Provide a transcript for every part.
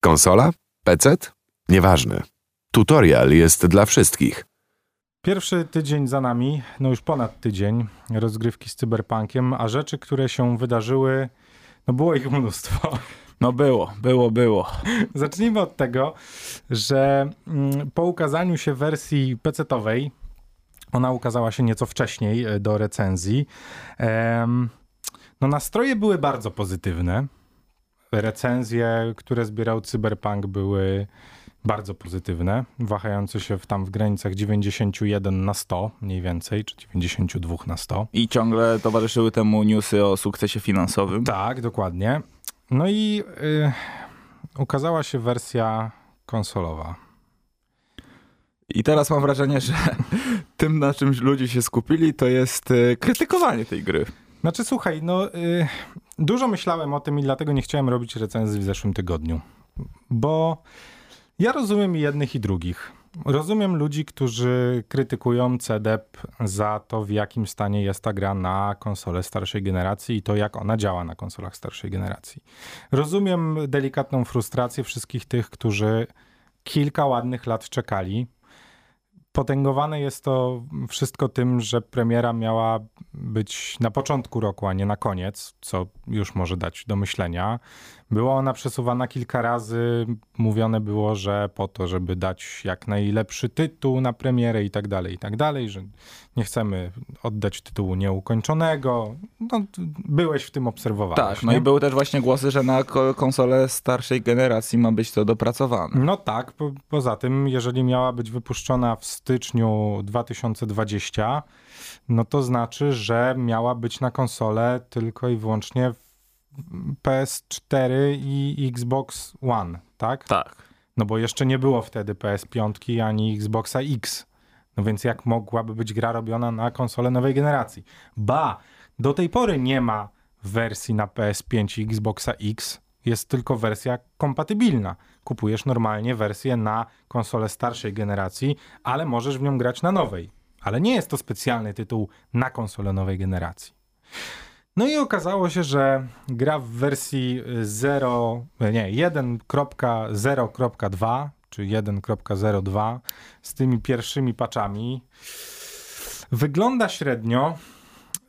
Konsola? PC? Nieważne. Tutorial jest dla wszystkich. Pierwszy tydzień za nami, no już ponad tydzień rozgrywki z cyberpunkiem, a rzeczy, które się wydarzyły, no było ich mnóstwo. No było, było, było. Zacznijmy od tego, że mm, po ukazaniu się wersji PC-owej, ona ukazała się nieco wcześniej e, do recenzji, no nastroje były bardzo pozytywne. Recenzje, które zbierał Cyberpunk były bardzo pozytywne, wahające się w, tam w granicach 91 na 100 mniej więcej, czy 92 na 100. I ciągle towarzyszyły temu newsy o sukcesie finansowym. Tak, dokładnie. No i y, ukazała się wersja konsolowa. I teraz mam wrażenie, że tym, na czym ludzie się skupili, to jest e, krytykowanie tej gry. Znaczy, słuchaj, no y, dużo myślałem o tym i dlatego nie chciałem robić recenzji w zeszłym tygodniu. Bo ja rozumiem jednych i drugich. Rozumiem ludzi, którzy krytykują CDEP za to, w jakim stanie jest ta gra na konsole starszej generacji i to, jak ona działa na konsolach starszej generacji. Rozumiem delikatną frustrację wszystkich tych, którzy kilka ładnych lat czekali. Potęgowane jest to wszystko tym, że premiera miała być na początku roku, a nie na koniec, co już może dać do myślenia. Była ona przesuwana kilka razy. Mówione było, że po to, żeby dać jak najlepszy tytuł na premierę i tak dalej, i tak dalej, że nie chcemy oddać tytułu nieukończonego. No, byłeś w tym obserwowany. Tak, no i były też właśnie głosy, że na ko- konsole starszej generacji ma być to dopracowane. No tak, po, poza tym, jeżeli miała być wypuszczona w styczniu 2020, no to znaczy, że miała być na konsolę tylko i wyłącznie w PS4 i Xbox One, tak? Tak. No bo jeszcze nie było wtedy PS5 ani Xboxa X. No więc jak mogłaby być gra robiona na konsolę nowej generacji? Ba, do tej pory nie ma wersji na PS5 i Xboxa X. Jest tylko wersja kompatybilna. Kupujesz normalnie wersję na konsolę starszej generacji, ale możesz w nią grać na nowej. Ale nie jest to specjalny tytuł na konsolę nowej generacji. No i okazało się, że gra w wersji 0, nie, 1.0.2 czy 1.02 z tymi pierwszymi patchami wygląda średnio,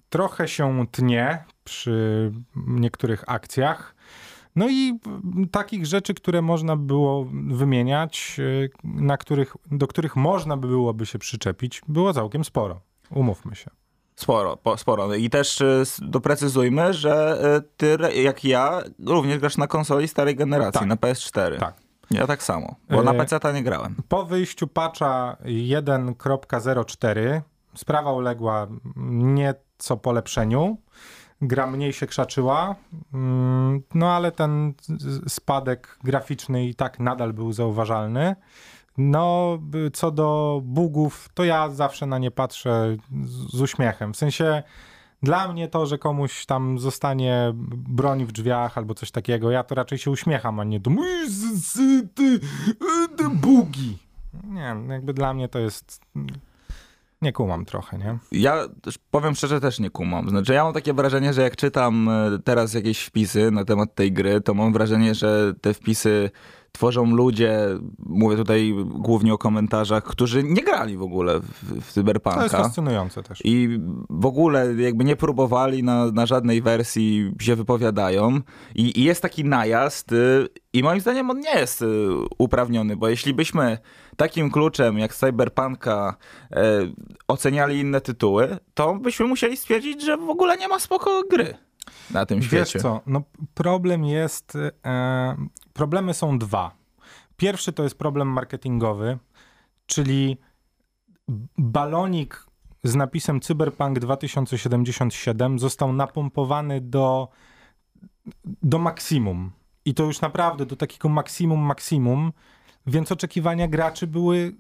trochę się tnie przy niektórych akcjach. No i takich rzeczy, które można było wymieniać, na których, do których można by byłoby się przyczepić, było całkiem sporo. Umówmy się. Sporo, po, sporo. I też y, doprecyzujmy, że y, ty, jak ja, również grasz na konsoli starej generacji, Tak. na PS4. Tak. Ja tak samo, bo na E, PC nie grałem. Po wyjściu patcha 1.04 sprawa uległa nieco polepszeniu. Gra mniej się krzaczyła, mm, no ale ten spadek graficzny i tak nadal był zauważalny. No, co do bugów, to ja zawsze na nie patrzę z, uśmiechem. W sensie, dla mnie to, że komuś tam zostanie broń w drzwiach albo coś takiego, ja to raczej się uśmiecham, a nie to "Ui, z- z- ty, e, te bugi. Nie, jakby dla mnie to jest... Nie kumam trochę, nie? Ja powiem szczerze, też nie kumam. Znaczy, ja mam takie wrażenie, że jak czytam e, teraz jakieś wpisy na temat tej gry, to mam wrażenie, że te wpisy tworzą ludzie, mówię tutaj głównie o komentarzach, którzy nie grali w ogóle w, w To jest fascynujące też. I w ogóle jakby nie próbowali na, na żadnej wersji się wypowiadają. I, I jest taki najazd y, i moim zdaniem on nie jest y, uprawniony, bo jeśli byśmy takim kluczem jak Cyberpunka e, oceniali inne tytuły, to byśmy musieli stwierdzić, że w ogóle nie ma spoko gry na tym Wiesz świecie. co, no problem jest, e, problemy są dwa. Pierwszy to jest problem marketingowy, czyli balonik z napisem Cyberpunk 2077 został napompowany do, do maksimum. I to już naprawdę do takiego maksimum, maksimum, więc oczekiwania graczy były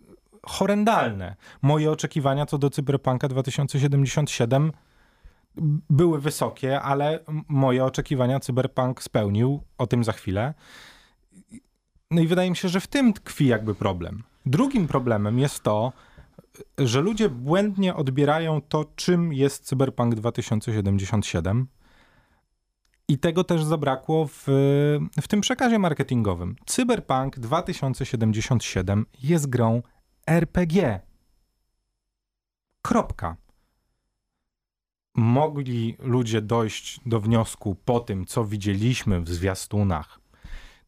horrendalne. Moje oczekiwania co do Cyberpunka 2077 były wysokie, ale moje oczekiwania Cyberpunk spełnił, o tym za chwilę. No i wydaje mi się, że w tym tkwi jakby problem. Drugim problemem jest to, że ludzie błędnie odbierają to, czym jest Cyberpunk 2077 I tego też zabrakło w, w tym przekazie marketingowym. Cyberpunk 2077 jest grą RPG. Kropka. Mogli ludzie dojść do wniosku po tym, co widzieliśmy w zwiastunach,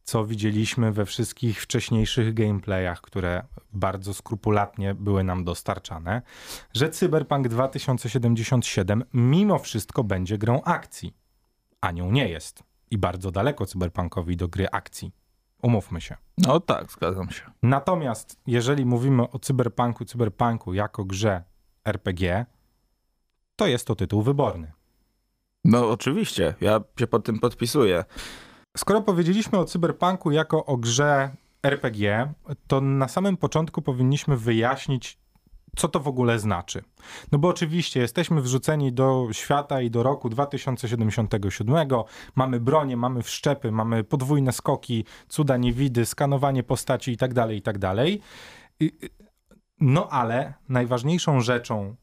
co widzieliśmy we wszystkich wcześniejszych gameplayach, które bardzo skrupulatnie były nam dostarczane, że Cyberpunk 2077 mimo wszystko będzie grą akcji. A nią nie jest. I bardzo daleko cyberpunkowi do gry akcji. Umówmy się. No tak, zgadzam się. Natomiast jeżeli mówimy o cyberpunku, cyberpunku jako grze RPG, to jest to tytuł wyborny. No oczywiście, ja się pod tym podpisuję. Skoro powiedzieliśmy o cyberpunku jako o grze RPG, to na samym początku powinniśmy wyjaśnić, co to w ogóle znaczy. No bo oczywiście jesteśmy wrzuceni do świata i do roku 2077, mamy bronie, mamy wszczepy, mamy podwójne skoki, cuda niewidy, skanowanie postaci itd., tak itd. Tak no ale najważniejszą rzeczą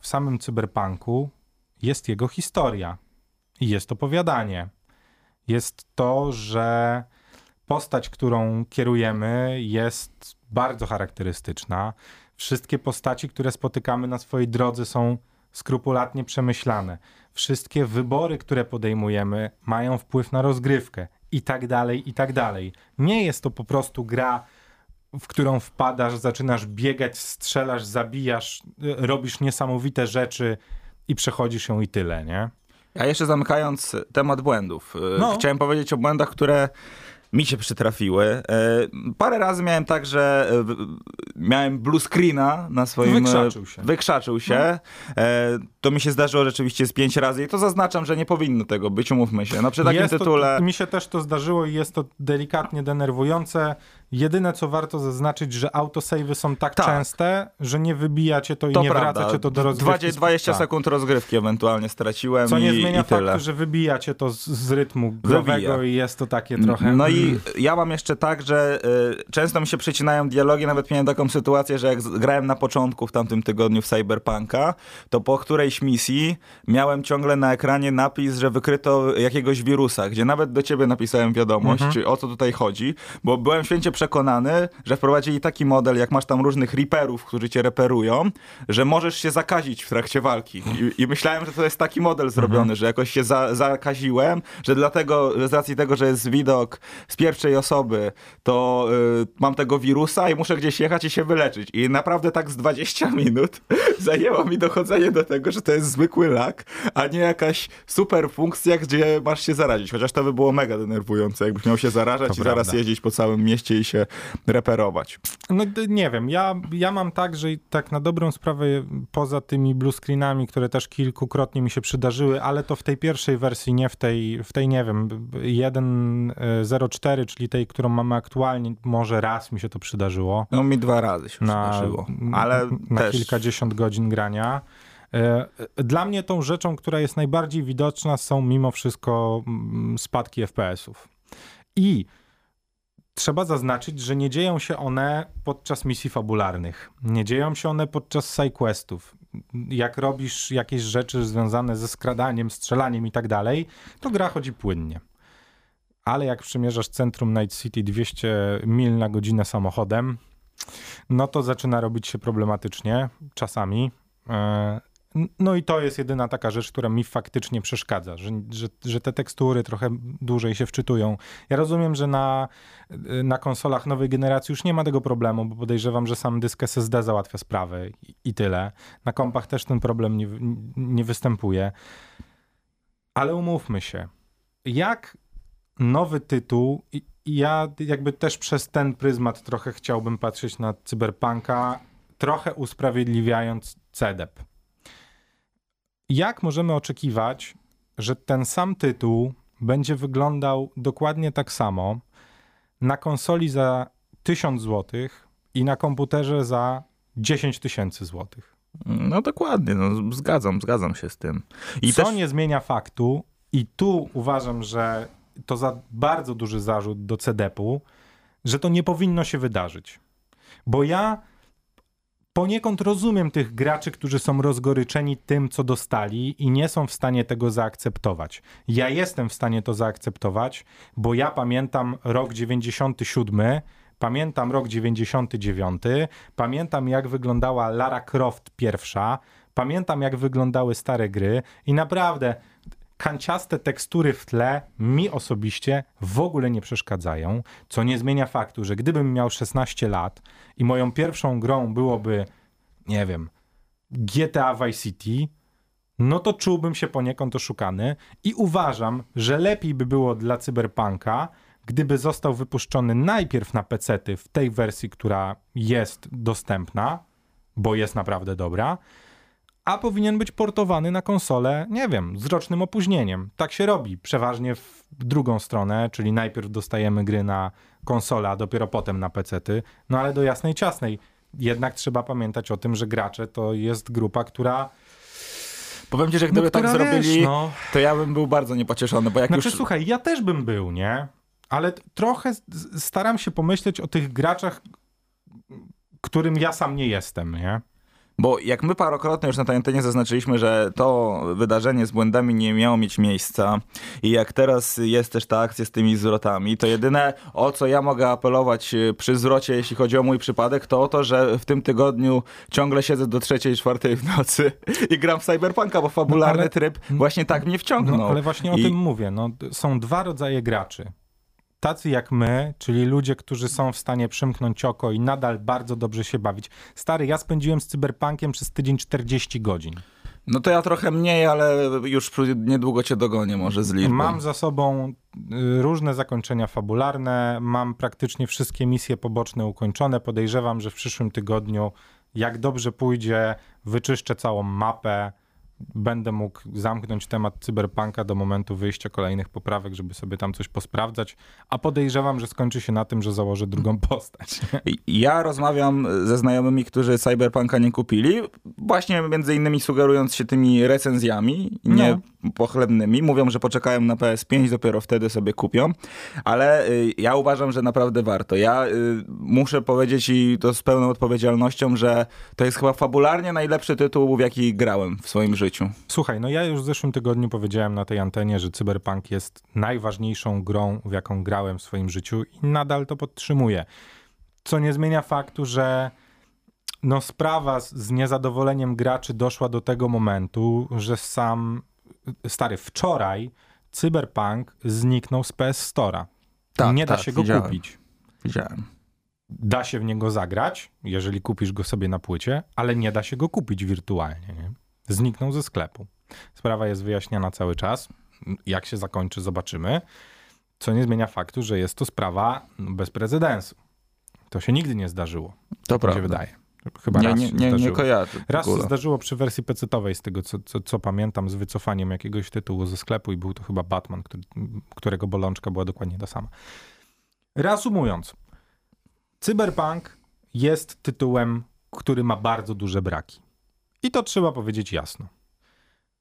w samym cyberpunku jest jego historia i jest opowiadanie. Jest to, że postać, którą kierujemy, jest bardzo charakterystyczna. Wszystkie postaci, które spotykamy na swojej drodze, są skrupulatnie przemyślane. Wszystkie wybory, które podejmujemy, mają wpływ na rozgrywkę i tak dalej, i tak dalej. Nie jest to po prostu gra w którą wpadasz, zaczynasz biegać, strzelasz, zabijasz, robisz niesamowite rzeczy i przechodzisz ją i tyle, nie? A jeszcze zamykając temat błędów. No. Chciałem powiedzieć o błędach, które mi się przytrafiły. E, parę razy miałem tak, że e, miałem blue screena na swoim... E, wykrzaczył się. Wykrzaczył się. No. To mi się zdarzyło rzeczywiście z pięć razy i to zaznaczam, że nie powinno tego być, umówmy się. No przy takim jest tytule... To, mi się też to zdarzyło i jest to delikatnie denerwujące. Jedyne, co warto zaznaczyć, że autosavey są tak, tak, częste, że nie wybijacie to i to nie prawda. wracacie to do rozgrywki. 20 tak. sekund rozgrywki ewentualnie straciłem Co nie i, zmienia i faktu, tyle. że wybijacie to z, z rytmu growego Wybija. i jest to takie trochę... No i ja mam jeszcze tak, że y, często mi się przecinają dialogi, nawet miałem taką sytuację, że jak grałem na początku w tamtym tygodniu w Cyberpunka, to po którejś misji miałem ciągle na ekranie napis, że wykryto jakiegoś wirusa, gdzie nawet do ciebie napisałem wiadomość, mhm. o co tutaj chodzi, bo byłem święcie przekonany, że wprowadzili taki model, jak masz tam różnych riperów, którzy cię reperują, że możesz się zakazić w trakcie walki. I, i myślałem, że to jest taki model zrobiony, mhm. że jakoś się za, zakaziłem, że dlatego, z racji tego, że jest widok z pierwszej osoby, to y, mam tego wirusa i muszę gdzieś jechać i się wyleczyć. I naprawdę tak z 20 minut zajęło mi dochodzenie do tego, że to jest zwykły lak, a nie jakaś super funkcja, gdzie masz się zarazić. Chociaż to by było mega denerwujące, jakbyś miał się zarażać to i prawda. zaraz jeździć po całym mieście i się reperować. No nie wiem, ja, ja mam tak, że tak na dobrą sprawę poza tymi blue screenami, które też kilkukrotnie mi się przydarzyły, ale to w tej pierwszej wersji, nie w tej, w tej nie wiem, 1.04, czyli tej, którą mamy aktualnie, może raz mi się to przydarzyło. No mi dwa razy się na, przydarzyło, ale na też... kilkadziesiąt godzin grania. E, dla mnie tą rzeczą, która jest najbardziej widoczna są mimo wszystko mm, spadki FPS-ów. I trzeba zaznaczyć, że nie dzieją się one podczas misji fabularnych. Nie dzieją się one podczas sidequestów. Jak robisz jakieś rzeczy związane ze skradaniem, strzelaniem i tak dalej, to gra chodzi płynnie. Ale jak przemierzasz centrum Night City 200 mil na godzinę samochodem, no to zaczyna robić się problematycznie czasami. E, no i to jest jedyna taka rzecz, która mi faktycznie przeszkadza, że, że, że, te tekstury trochę dłużej się wczytują. Ja rozumiem, że na, na konsolach nowej generacji już nie ma tego problemu, bo podejrzewam, że sam dysk SSD załatwia sprawę i, i tyle. Na kompach też ten problem nie, nie występuje. Ale umówmy się, jak nowy tytuł, i, ja jakby też przez ten pryzmat trochę chciałbym patrzeć na Cyberpunka, trochę usprawiedliwiając CDEP jak możemy oczekiwać, że ten sam tytuł będzie wyglądał dokładnie tak samo na konsoli za 1000 zł i na komputerze za 10 tysięcy złotych? No dokładnie, no, zgadzam, zgadzam się z tym. I Co też... nie zmienia faktu, i tu uważam, że to za bardzo duży zarzut do CDP-u, że to nie powinno się wydarzyć. Bo ja poniekąd rozumiem tych graczy, którzy są rozgoryczeni tym, co dostali i nie są w stanie tego zaakceptować. Ja jestem w stanie to zaakceptować, bo ja pamiętam rok 97, pamiętam rok 99, pamiętam jak wyglądała Lara Croft pierwsza, pamiętam jak wyglądały stare gry i naprawdę kanciaste tekstury w tle mi osobiście w ogóle nie przeszkadzają, co nie zmienia faktu, że gdybym miał 16 lat i moją pierwszą grą byłoby, nie wiem, GTA Vice City, no to czułbym się poniekąd oszukany i uważam, że lepiej by było dla Cyberpunka, gdyby został wypuszczony najpierw na PC-ty w tej wersji, która jest dostępna, bo jest naprawdę dobra, a powinien być portowany na konsolę, nie wiem, z rocznym opóźnieniem. Tak się robi, przeważnie w drugą stronę, czyli najpierw dostajemy gry na konsolę, a dopiero potem na PC-ty, no ale do jasnej ciasnej. Jednak trzeba pamiętać o tym, że gracze to jest grupa, która... Powiem ci, że gdyby no, tak zrobili, wiesz, no, to ja bym był bardzo niepocieszony, bo jak znaczy, już... słuchaj, ja też bym był, nie? Ale trochę staram się pomyśleć o tych graczach, którym ja sam nie jestem, nie? Bo jak my parokrotnie już na tej antenie zaznaczyliśmy, że to wydarzenie z błędami nie miało mieć miejsca i jak teraz jest też ta akcja z tymi zwrotami, to jedyne o co ja mogę apelować y, przy zwrocie, jeśli chodzi o mój przypadek, to o to, że w tym tygodniu ciągle siedzę do trzeciej, czwartej w nocy i gram w Cyberpunka, bo fabularny No, ale- tryb właśnie tak mnie wciągnął. No, ale właśnie o I- tym mówię. No, są dwa rodzaje graczy. Tacy jak my, czyli ludzie, którzy są w stanie przymknąć oko i nadal bardzo dobrze się bawić. Stary, ja spędziłem z cyberpunkiem przez tydzień 40 godzin. No to ja trochę mniej, ale już niedługo cię dogonię może z liczbą. Mam za sobą y, różne zakończenia fabularne, mam praktycznie wszystkie misje poboczne ukończone. Podejrzewam, że w przyszłym tygodniu, jak dobrze pójdzie, wyczyszczę całą mapę. Będę mógł zamknąć temat cyberpunka do momentu wyjścia kolejnych poprawek, żeby sobie tam coś posprawdzać, a podejrzewam, że skończy się na tym, że założę drugą postać. Ja rozmawiam ze znajomymi, którzy Cyberpunka nie kupili, właśnie między innymi sugerując się tymi recenzjami, nie pochlebnymi. Mówią, że poczekają na PS5, dopiero wtedy sobie kupią, ale y, ja uważam, że naprawdę warto. Ja y, muszę powiedzieć i to z pełną odpowiedzialnością, że to jest chyba fabularnie najlepszy tytuł, w jaki grałem w swoim życiu. Słuchaj, no ja już w zeszłym tygodniu powiedziałem na tej antenie, że Cyberpunk jest najważniejszą grą, w jaką grałem w swoim życiu i nadal to podtrzymuję. Co nie zmienia faktu, że no sprawa z, z niezadowoleniem graczy doszła do tego momentu, że sam stary wczoraj Cyberpunk zniknął z PS Store'a. Tak, nie da tak, się go widziałem. kupić. Widziałem. Da się w niego zagrać, jeżeli kupisz go sobie na płycie, ale nie da się go kupić wirtualnie. Nie? Zniknął ze sklepu. Sprawa jest wyjaśniana cały czas. Jak się zakończy, zobaczymy. Co nie zmienia faktu, że jest to sprawa no, bez precedensu. To się nigdy nie zdarzyło. To Mi się prawda. wydaje. Chyba Nie, raz nie, nie, nie kojarzę. Raz się zdarzyło przy wersji pecetowej, z tego co, co, co pamiętam, z wycofaniem jakiegoś tytułu ze sklepu i był to chyba Batman, który, którego bolączka była dokładnie ta sama. Reasumując, Cyberpunk jest tytułem, który ma bardzo duże braki. I to trzeba powiedzieć jasno.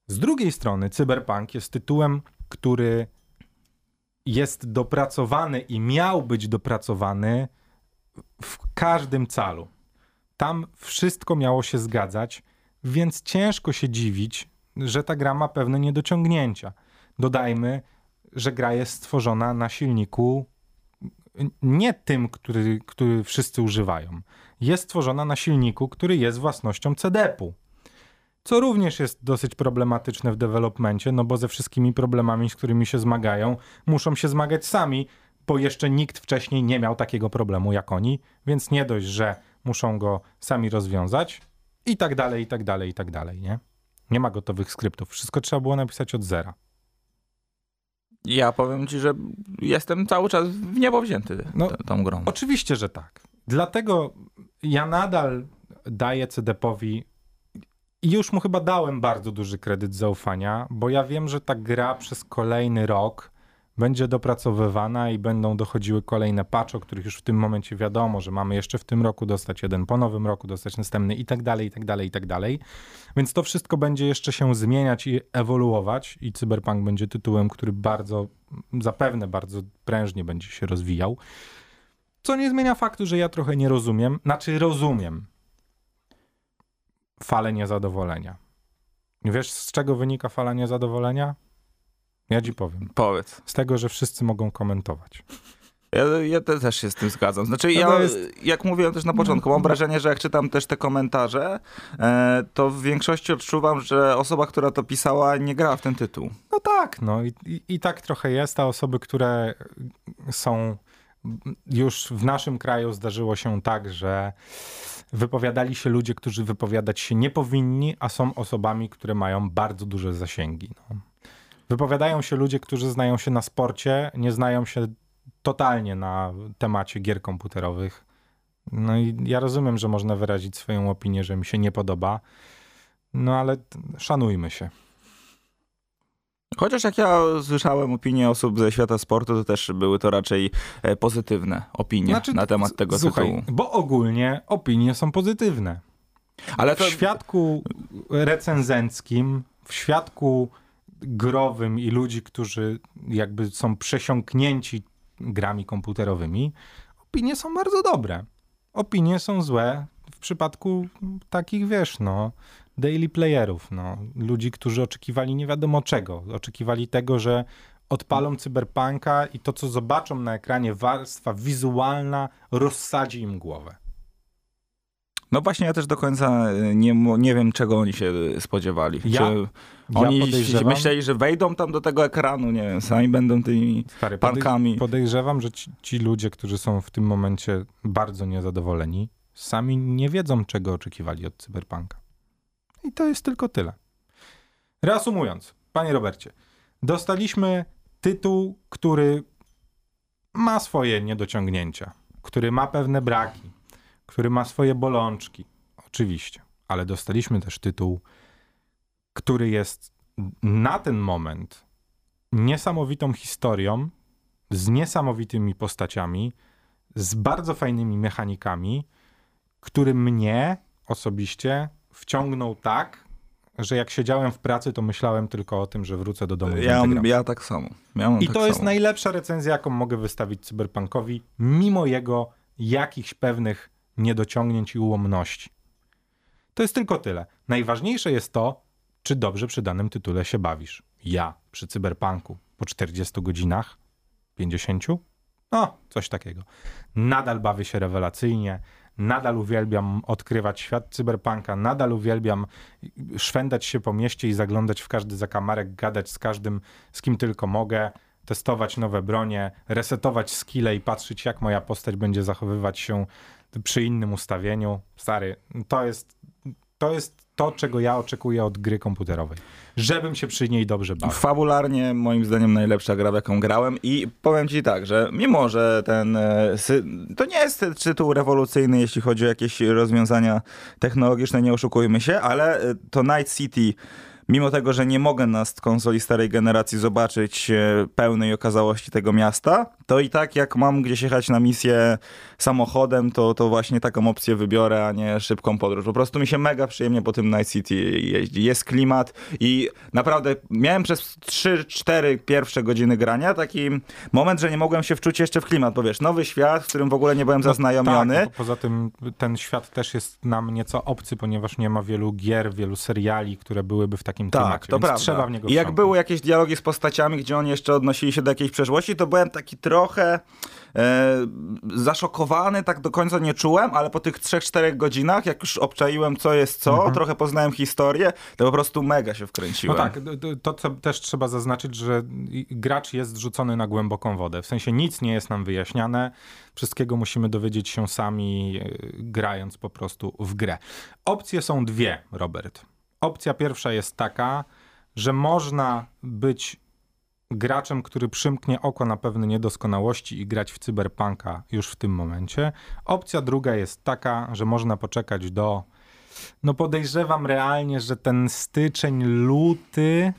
Z drugiej strony, Cyberpunk jest tytułem, który jest dopracowany i miał być dopracowany w każdym calu. Tam wszystko miało się zgadzać, więc ciężko się dziwić, że ta gra ma pewne niedociągnięcia. Dodajmy, że gra jest stworzona na silniku nie tym, który, który wszyscy używają. Jest stworzona na silniku, który jest własnością CDP-u. Co również jest dosyć problematyczne w developmencie, no bo ze wszystkimi problemami, z którymi się zmagają, muszą się zmagać sami, bo jeszcze nikt wcześniej nie miał takiego problemu jak oni, więc nie dość, że muszą go sami rozwiązać i tak dalej, i tak dalej, i tak dalej, nie? Nie ma gotowych skryptów. Wszystko trzeba było napisać od zera. Ja powiem ci, że jestem cały czas w niebo wzięty No, tą grą. Oczywiście, że tak. Dlatego ja nadal daję CDP-owi już mu chyba dałem bardzo duży kredyt zaufania, bo ja wiem, że ta gra przez kolejny rok będzie dopracowywana i będą dochodziły kolejne patche, o których już w tym momencie wiadomo, że mamy jeszcze w tym roku dostać jeden, po nowym roku dostać następny i tak dalej, i tak dalej, i tak dalej. Więc to wszystko będzie jeszcze się zmieniać i ewoluować i Cyberpunk będzie tytułem, który bardzo, zapewne bardzo prężnie będzie się rozwijał. Co nie zmienia faktu, że ja trochę nie rozumiem, znaczy rozumiem. Falę niezadowolenia. Wiesz, z czego wynika fala niezadowolenia? Ja ci powiem. Powiedz. Z tego, że wszyscy mogą komentować. Ja, ja te- też się z tym zgadzam. Znaczy, No ja, jest- jak mówiłem też na początku, mam No. wrażenie, że jak czytam też te komentarze, e, to w większości odczuwam, że osoba, która to pisała, nie grała w ten tytuł. No tak, no i, i, i tak trochę jest, a osoby, które są już w naszym kraju zdarzyło się tak, że wypowiadali się ludzie, którzy wypowiadać się nie powinni, a są osobami, które mają bardzo duże zasięgi. No. Wypowiadają się ludzie, którzy znają się na sporcie, nie znają się totalnie na temacie gier komputerowych. No i ja rozumiem, że można wyrazić swoją opinię, że mi się nie podoba, no ale szanujmy się. Chociaż jak ja słyszałem opinie osób ze świata sportu, to też były to raczej e, pozytywne opinie na temat tego Znaczy, słuchaj, tytułu. Bo ogólnie opinie są pozytywne. Ale W to, świadku recenzenckim, w świadku growym i ludzi, którzy jakby są przesiąknięci grami komputerowymi, opinie są bardzo dobre. Opinie są złe w przypadku takich, wiesz, no, daily playerów, no, ludzi, którzy oczekiwali nie wiadomo czego. Oczekiwali tego, że odpalą cyberpunka i to, co zobaczą na ekranie, warstwa wizualna rozsadzi im głowę. no właśnie ja też do końca e, nie, nie wiem, czego oni się e, spodziewali. Ja- Czy Ja oni podejrzewam- myśleli, że wejdą tam do tego ekranu, nie wiem, sami będą tymi Stary, pankami. Podejrzewam, że ci, ci ludzie, którzy są w tym momencie bardzo niezadowoleni, sami nie wiedzą, czego oczekiwali od cyberpunka. To jest tylko tyle. Reasumując, panie Robercie, dostaliśmy tytuł, który ma swoje niedociągnięcia, który ma pewne braki, który ma swoje bolączki, oczywiście, ale dostaliśmy też tytuł, który jest na ten moment niesamowitą historią, z niesamowitymi postaciami, z bardzo fajnymi mechanikami, który mnie osobiście wciągnął tak, że jak siedziałem w pracy, to myślałem tylko o tym, że wrócę do domu. Ja, ja tak samo. Ja I tak to jest samo. najlepsza recenzja, jaką mogę wystawić Cyberpunkowi, mimo jego jakichś pewnych niedociągnięć i ułomności. To jest tylko tyle. Najważniejsze jest to, czy dobrze przy danym tytule się bawisz. Ja przy Cyberpunku po 40 godzinach, 50? No, coś takiego. Nadal bawię się rewelacyjnie, nadal uwielbiam odkrywać świat Cyberpunka, nadal uwielbiam szwendać się po mieście i zaglądać w każdy zakamarek, gadać z każdym, z kim tylko mogę, testować nowe bronie, resetować skille i patrzeć, jak moja postać będzie zachowywać się przy innym ustawieniu. Stary, to jest to, jest to czego ja oczekuję od gry komputerowej. Żebym się przy niej dobrze bawił. Fabularnie, moim zdaniem, najlepsza gra, w jaką grałem. I powiem ci tak, że mimo, że ten. e, To nie jest tytuł rewolucyjny, jeśli chodzi o jakieś rozwiązania technologiczne, nie oszukujmy się, ale e, to Night City. Mimo tego, że nie mogę na konsoli starej generacji zobaczyć e, pełnej okazałości tego miasta, to i tak jak mam gdzieś jechać na misję samochodem, to, to właśnie taką opcję wybiorę, a nie szybką podróż. Po prostu mi się mega przyjemnie po tym Night City jeździ. Jest klimat i naprawdę miałem przez 3-4 pierwsze godziny grania taki moment, że nie mogłem się wczuć jeszcze w klimat, bo wiesz, nowy świat, w którym w ogóle nie byłem zaznajomiony. Tak, no, poza tym ten świat też jest nam nieco obcy, ponieważ nie ma wielu gier, wielu seriali, które byłyby w takim Tak, klimacie, to prawda. trzeba w niego I jak były jakieś dialogi z postaciami, gdzie oni jeszcze odnosili się do jakiejś przeszłości, to byłem taki trochę e, zaszokowany, tak do końca nie czułem, ale po tych 3-4 godzinach, jak już obczaiłem co jest co, Mhm. trochę poznałem historię, to po prostu mega się No wkręciłem. tak, d- d- to co też trzeba zaznaczyć, że gracz jest rzucony na głęboką wodę. W sensie nic nie jest nam wyjaśniane, wszystkiego musimy dowiedzieć się sami, e, grając po prostu w grę. Opcje są dwie, Robert. Opcja pierwsza jest taka, że można być graczem, który przymknie oko na pewne niedoskonałości i grać w cyberpunka już w tym momencie. Opcja druga jest taka, że można poczekać do no podejrzewam realnie, że ten styczeń, luty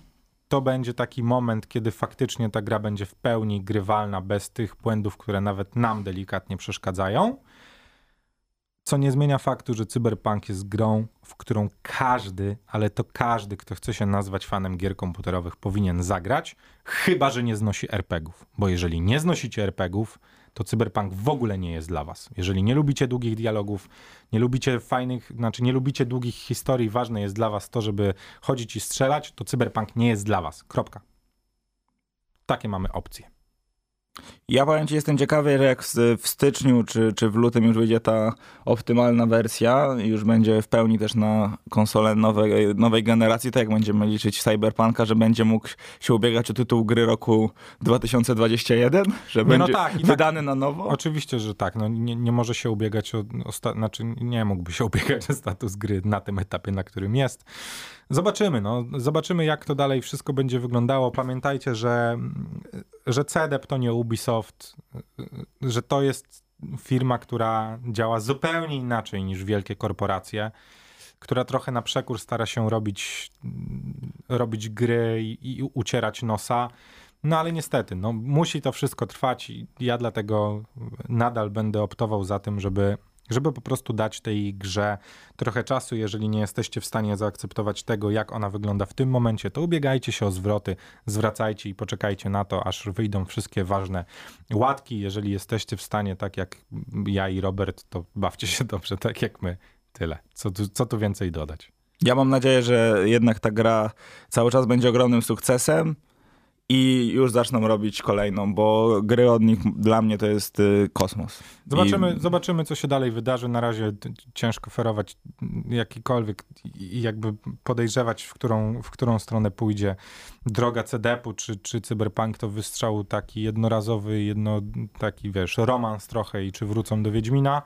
to będzie taki moment, kiedy faktycznie ta gra będzie w pełni grywalna, bez tych błędów, które nawet nam delikatnie przeszkadzają. Co nie zmienia faktu, że Cyberpunk jest grą, w którą każdy, ale to każdy, kto chce się nazwać fanem gier komputerowych, powinien zagrać, chyba że nie znosi RPGów. Bo jeżeli nie znosicie RPGów, to Cyberpunk w ogóle nie jest dla was. Jeżeli nie lubicie długich dialogów, nie lubicie fajnych, znaczy nie lubicie długich historii, ważne jest dla was to, żeby chodzić i strzelać, to Cyberpunk nie jest dla was. Kropka. Takie mamy opcje. Ja powiem ci, jestem ciekawy, że jak w styczniu czy, czy w lutym już wyjdzie ta optymalna wersja, już będzie w pełni też na konsolę nowej, nowej generacji, tak jak będziemy liczyć Cyberpunka, że będzie mógł się ubiegać o tytuł gry roku 2021, że nie, no będzie no tak, wydany tak, na nowo? Oczywiście, że tak. No, nie, nie może się ubiegać o, o znaczy nie mógłby się ubiegać o status gry na tym etapie, na którym jest. Zobaczymy, no. Zobaczymy, jak to dalej wszystko będzie wyglądało. Pamiętajcie, że, że CDEP to nie Ubisoft, że to jest firma, która działa zupełnie inaczej niż wielkie korporacje, która trochę na przekór stara się robić, robić gry i, i ucierać nosa. No ale niestety, no, musi to wszystko trwać i ja dlatego nadal będę optował za tym, żeby żeby po prostu dać tej grze trochę czasu. Jeżeli nie jesteście w stanie zaakceptować tego, jak ona wygląda w tym momencie, to ubiegajcie się o zwroty, zwracajcie i poczekajcie na to, aż wyjdą wszystkie ważne łatki. Jeżeli jesteście w stanie, tak jak ja i Robert, to bawcie się dobrze, tak jak my. Tyle. Co tu, co tu więcej dodać? Ja mam nadzieję, że jednak ta gra cały czas będzie ogromnym sukcesem i już zaczną robić kolejną, bo gry od nich dla mnie to jest y, kosmos. Zobaczymy, I... zobaczymy, co się dalej wydarzy. Na razie ciężko ferować jakikolwiek i jakby podejrzewać, w którą, w którą stronę pójdzie droga CDP-u czy, czy Cyberpunk. To wystrzał taki jednorazowy, jedno, taki wiesz, romans trochę i czy wrócą do Wiedźmina.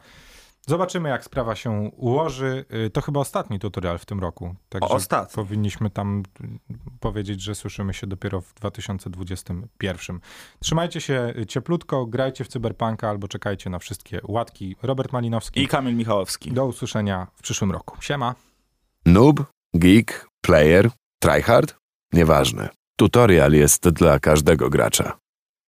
Zobaczymy, jak sprawa się ułoży. Y, to chyba ostatni tutorial w tym roku. Także ostatni. powinniśmy tam powiedzieć, że słyszymy się dopiero w 2021. Trzymajcie się cieplutko, grajcie w Cyberpunka albo czekajcie na wszystkie łatki. Robert Malinowski i Kamil Michałowski. Do usłyszenia w przyszłym roku. Siema. Noob, geek, player, tryhard? Nieważne. Tutorial jest dla każdego gracza.